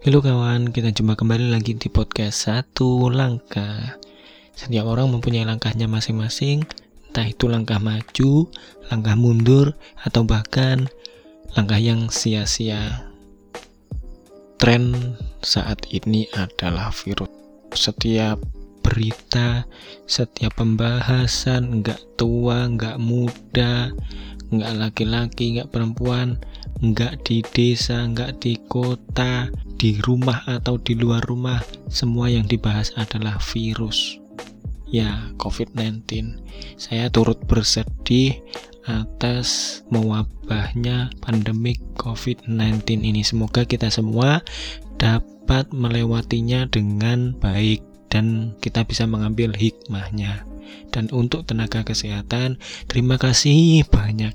Halo kawan, kita jumpa kembali lagi di podcast Satu Langkah. Setiap orang mempunyai langkahnya masing-masing Entah itu langkah maju, langkah mundur, atau bahkan langkah yang sia-sia. Tren saat ini adalah virus. Setiap berita, setiap pembahasan, nggak tua, nggak muda, nggak laki-laki, nggak perempuan, nggak di desa, nggak di kota, di rumah atau di luar rumah, semua yang dibahas adalah virus. Ya, COVID-19. Saya turut bersedih atas mewabahnya pandemik COVID-19 ini. Semoga kita semua dapat melewatinya dengan baik dan kita bisa mengambil hikmahnya. Dan untuk tenaga kesehatan, terima kasih banyak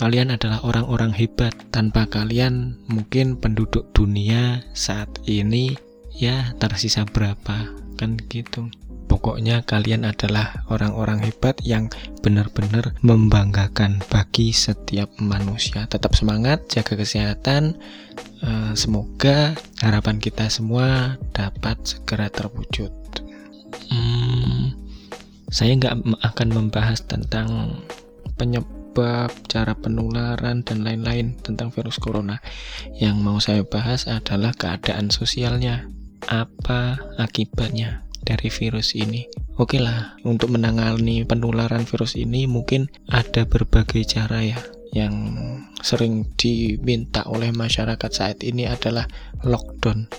Kalian adalah orang-orang hebat. Tanpa kalian, mungkin penduduk dunia saat ini ya tersisa berapa, kan gitu. Pokoknya kalian adalah orang-orang hebat yang benar-benar membanggakan bagi setiap manusia. Tetap semangat, jaga kesehatan. Eh, semoga harapan kita semua dapat segera terwujud. Hmm, saya nggak akan membahas tentang penyebab cara penularan, dan lain-lain tentang virus corona. Yang mau saya bahas adalah keadaan sosialnya. Apa akibatnya dari virus ini? Oke lah, untuk menangani penularan virus ini mungkin ada berbagai cara ya. Yang sering diminta oleh masyarakat saat ini adalah lockdown.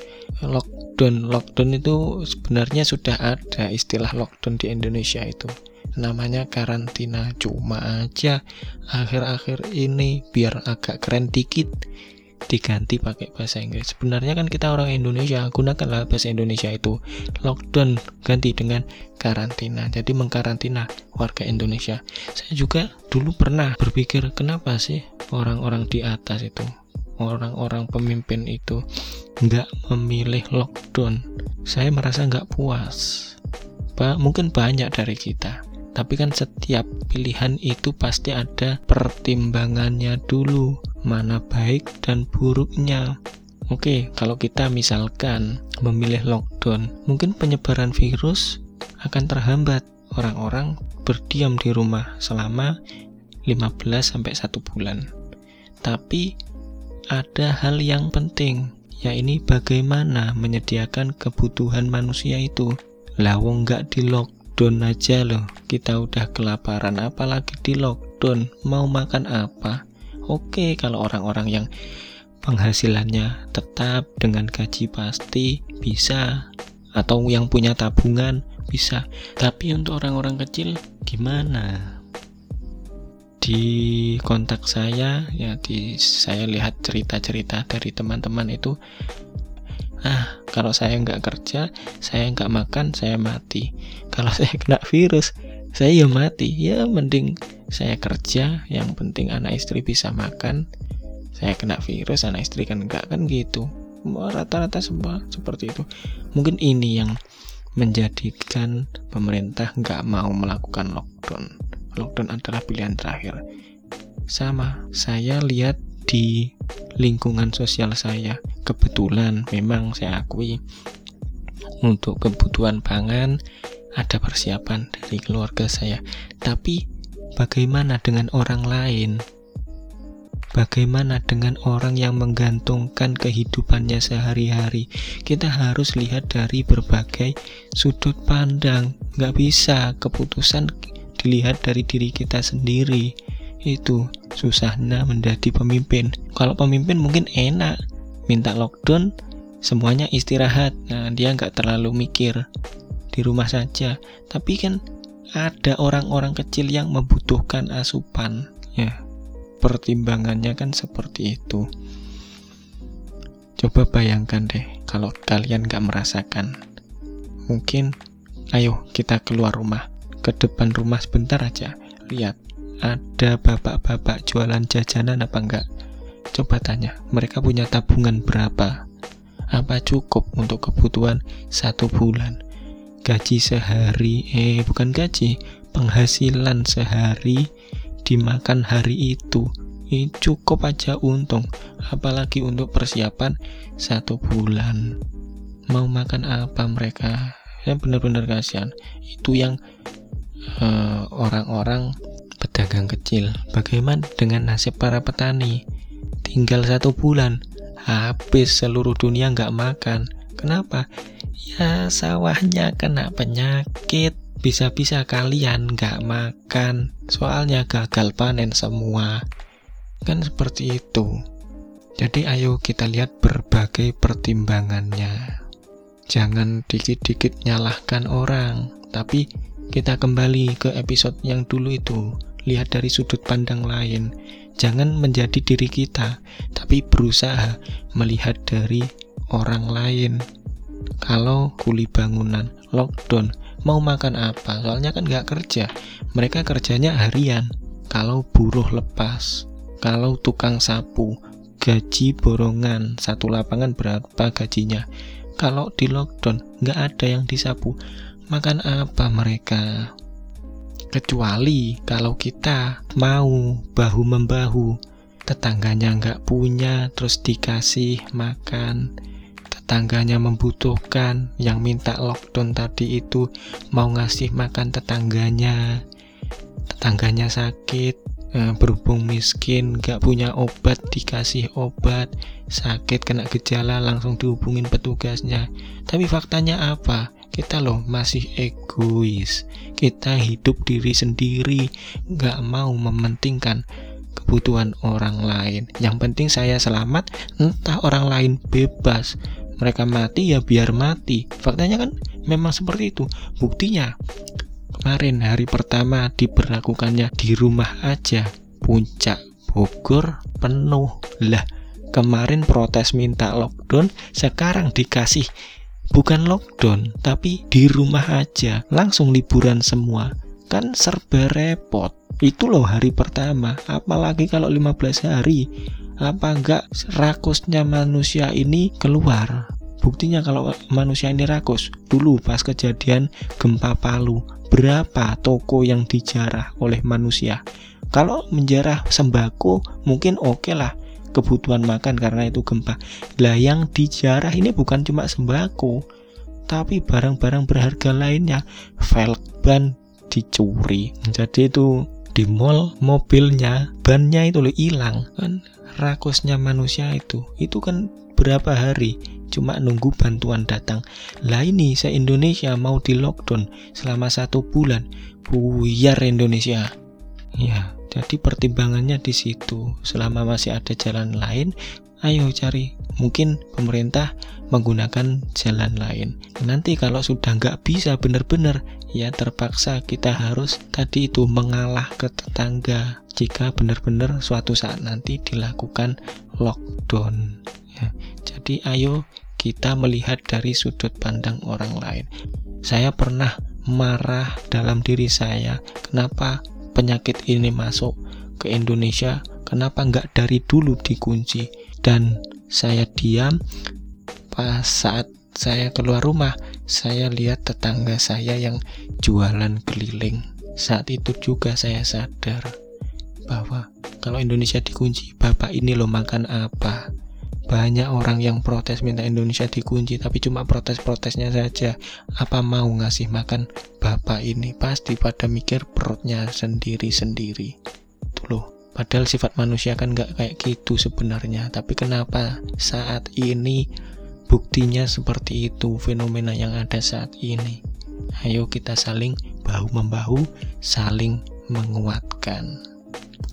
Lockdown, lockdown itu sebenarnya sudah ada istilah lockdown di Indonesia itu namanya karantina cuma aja akhir-akhir ini biar agak keren dikit diganti pakai bahasa Inggris. Sebenarnya kan kita orang Indonesia, gunakanlah bahasa Indonesia itu. Lockdown ganti dengan karantina. Jadi mengkarantina warga Indonesia. Saya juga dulu pernah berpikir kenapa sih orang-orang di atas itu, orang-orang pemimpin itu nggak memilih lockdown. Saya merasa nggak puas. Pak, mungkin banyak dari kita tapi kan setiap pilihan itu pasti ada pertimbangannya dulu, mana baik dan buruknya. Oke, kalau kita misalkan memilih lockdown, mungkin penyebaran virus akan terhambat. Orang-orang berdiam di rumah selama 15 sampai 1 bulan. Tapi ada hal yang penting, yaitu bagaimana menyediakan kebutuhan manusia itu. Lawong nggak di lock lockdown aja loh. Kita udah kelaparan apalagi di lockdown. Mau makan apa? Oke kalau orang-orang yang penghasilannya tetap dengan gaji pasti bisa. Atau yang punya tabungan bisa. Tapi untuk orang-orang kecil gimana di kontak saya ya di saya lihat cerita-cerita dari teman-teman itu ah kalau saya nggak kerja saya nggak makan saya mati. Kalau saya kena virus saya ya mati. Ya mending saya kerja yang penting anak istri bisa makan. Saya kena virus anak istri kan enggak kan gitu. Rata-rata semua seperti itu. Mungkin ini yang menjadikan pemerintah nggak mau melakukan lockdown lockdown adalah pilihan terakhir sama saya lihat di lingkungan sosial saya. Kebetulan memang saya akui untuk kebutuhan pangan ada persiapan dari keluarga saya. Tapi bagaimana dengan orang lain? Bagaimana dengan orang yang menggantungkan kehidupannya sehari-hari? Kita harus lihat dari berbagai sudut pandang. Nggak bisa keputusan dilihat dari diri kita sendiri. Itu susahnya menjadi pemimpin. Kalau pemimpin mungkin enak minta lockdown semuanya istirahat. Nah dia nggak terlalu mikir di rumah saja. Tapi kan ada orang-orang kecil yang membutuhkan asupan. Ya pertimbangannya kan seperti itu. Coba bayangkan deh kalau kalian nggak merasakan mungkin ayo kita keluar rumah ke depan rumah sebentar aja lihat ada bapak-bapak jualan jajanan apa enggak? Coba tanya, mereka punya tabungan berapa? Apa cukup untuk kebutuhan satu bulan? Gaji sehari, eh bukan gaji, penghasilan sehari dimakan hari itu, ini cukup aja untung apalagi untuk persiapan satu bulan mau makan apa mereka ya benar-benar kasihan itu yang eh, orang-orang uh, pedagang kecil bagaimana dengan nasib para petani? Tinggal satu bulan habis seluruh dunia nggak makan. Kenapa? Ya sawahnya kena penyakit. Bisa-bisa kalian nggak makan. Soalnya gagal panen semua. Kan seperti itu. Jadi ayo kita lihat berbagai pertimbangannya. Jangan dikit-dikit nyalahkan orang tapi kita kembali ke episode yang dulu itu. Lihat dari sudut pandang lain. Jangan menjadi diri kita tapi berusaha melihat dari orang lain. Kalau kuli bangunan lockdown mau makan apa? Soalnya kan nggak kerja. Mereka kerjanya harian. Kalau buruh lepas kalau tukang sapu gaji borongan. Satu lapangan berapa gajinya? Kalau di lockdown nggak ada yang disapu makan apa mereka? Kecuali kalau kita mau bahu membahu. Tetangganya nggak punya terus dikasih makan. Tetangganya membutuhkan yang minta lockdown tadi itu mau ngasih makan tetangganya. Tetangganya sakit eh, berhubung miskin gak punya obat dikasih obat. Sakit kena gejala langsung dihubungin petugasnya. Tapi faktanya apa kita loh masih egois. Kita hidup diri sendiri gak mau mementingkan kebutuhan orang lain. Yang penting saya selamat entah orang lain bebas. Mereka mati ya biar mati. Faktanya kan memang seperti itu. Buktinya kemarin hari pertama diberlakukannya di rumah aja. Puncak Bogor penuh. Lah kemarin protes minta lockdown sekarang dikasih bukan lockdown tapi di rumah aja. Langsung liburan semua. Kan serba repot. Itu loh hari pertama. Apalagi kalau 15 hari. Apa enggak rakusnya manusia ini keluar? Buktinya kalau manusia ini rakus dulu pas kejadian gempa Palu berapa toko yang dijarah oleh manusia? Kalau menjarah sembako mungkin oke okay lah kebutuhan makan karena itu gempa. Lah yang dijarah ini bukan cuma sembako tapi barang-barang berharga lainnya. Velg ban dicuri. Jadi itu di mall mobilnya bannya itu loh hilang. Kan rakusnya manusia itu itu kan berapa hari cuma nunggu bantuan datang. Lah ini se Indonesia mau di lockdown selama satu bulan. Buyar Indonesia. Ya jadi pertimbangannya di situ. Selama masih ada jalan lain ayo cari. Mungkin pemerintah menggunakan jalan lain. Nanti kalau sudah nggak bisa benar-benar ya terpaksa kita harus tadi itu mengalah ke tetangga. Jika benar-benar suatu saat nanti dilakukan lockdown ya. Jadi ayo kita melihat dari sudut pandang orang lain. Saya pernah marah dalam diri saya. Kenapa penyakit ini masuk ke Indonesia kenapa nggak dari dulu dikunci? Dan saya diam pas saat saya keluar rumah saya lihat tetangga saya yang jualan keliling. Saat itu juga saya sadar bahwa kalau Indonesia dikunci bapak ini lo makan apa banyak orang yang protes minta Indonesia dikunci tapi cuma protes-protesnya saja apa mau ngasih makan bapak ini pasti pada mikir perutnya sendiri-sendiri itu loh Padahal sifat manusia kan nggak kayak gitu sebenarnya. Tapi kenapa saat ini buktinya seperti itu fenomena yang ada saat ini? Ayo kita saling bahu-membahu, saling menguatkan.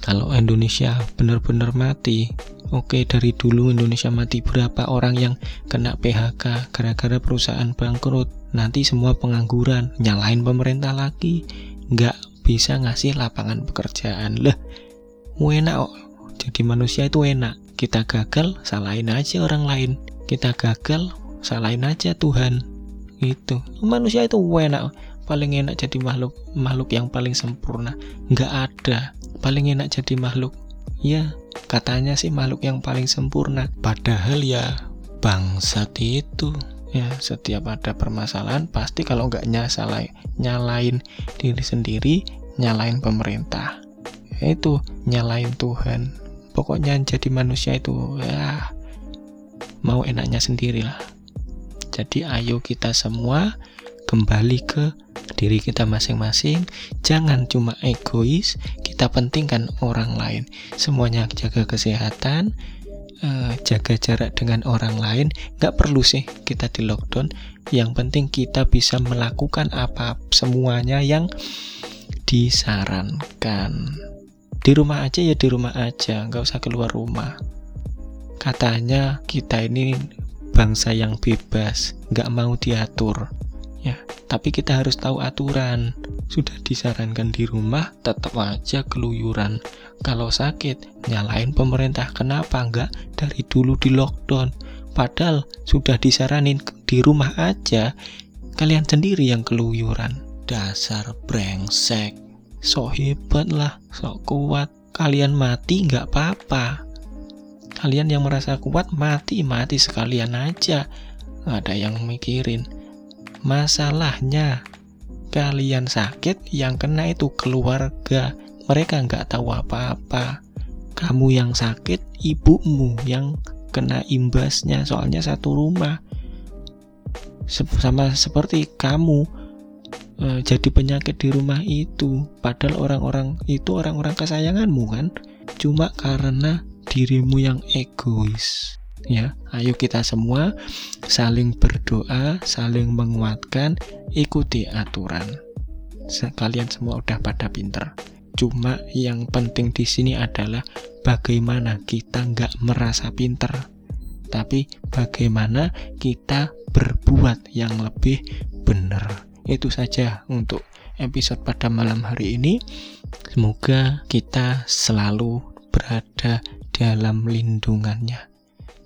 Kalau Indonesia benar-benar mati, oke dari dulu Indonesia mati berapa orang yang kena PHK gara-gara perusahaan bangkrut. Nanti semua pengangguran, nyalain pemerintah lagi, nggak bisa ngasih lapangan pekerjaan. Lah, enak kok. Jadi manusia itu enak. Kita gagal salahin aja orang lain. Kita gagal salahin aja Tuhan. Gitu. Manusia itu enak paling enak jadi makhluk makhluk yang paling sempurna. Nggak ada. Paling enak jadi makhluk. Ya katanya sih makhluk yang paling sempurna. Padahal ya bangsat itu. Ya setiap ada permasalahan pasti kalau nggak nyalain nyalain diri sendiri nyalain pemerintah. Itu nyalain Tuhan. Pokoknya jadi manusia itu ya mau enaknya sendirilah. Jadi ayo kita semua kembali ke diri kita masing-masing. Jangan cuma egois kita pentingkan orang lain. Semuanya jaga kesehatan uh, jaga jarak dengan orang lain. Nggak perlu sih kita di lockdown. Yang penting kita bisa melakukan apa semuanya yang disarankan. Di rumah aja ya di rumah aja nggak usah keluar rumah. Katanya kita ini bangsa yang bebas nggak mau diatur ya tapi kita harus tahu aturan. Sudah disarankan di rumah tetap aja keluyuran. Kalau sakit nyalain pemerintah. Kenapa enggak? Dari dulu di lockdown. Padahal sudah disaranin di rumah aja. Kalian sendiri yang keluyuran. Dasar brengsek. Sok hebat lah sok kuat. Kalian mati nggak apa-apa. Kalian yang merasa kuat mati mati sekalian aja. Ada yang mikirin Masalahnya, kalian sakit, yang kena itu keluarga. Mereka nggak tahu apa-apa. Kamu yang sakit, ibumu yang kena imbasnya, soalnya satu rumah. Sama seperti kamu e, jadi penyakit di rumah itu, padahal orang-orang itu orang-orang kesayanganmu kan, cuma karena dirimu yang egois ya ayo kita semua saling berdoa saling menguatkan ikuti aturan. Kalian semua udah pada pinter. Cuma yang penting di sini adalah bagaimana kita nggak merasa pinter. Tapi bagaimana kita berbuat yang lebih benar. Itu saja untuk episode pada malam hari ini. Semoga kita selalu berada dalam lindungannya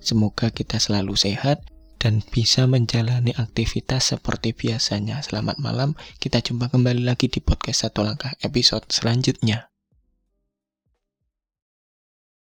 Semoga kita selalu sehat dan bisa menjalani aktivitas seperti biasanya. Selamat malam, kita jumpa kembali lagi di podcast Satu Langkah episode selanjutnya.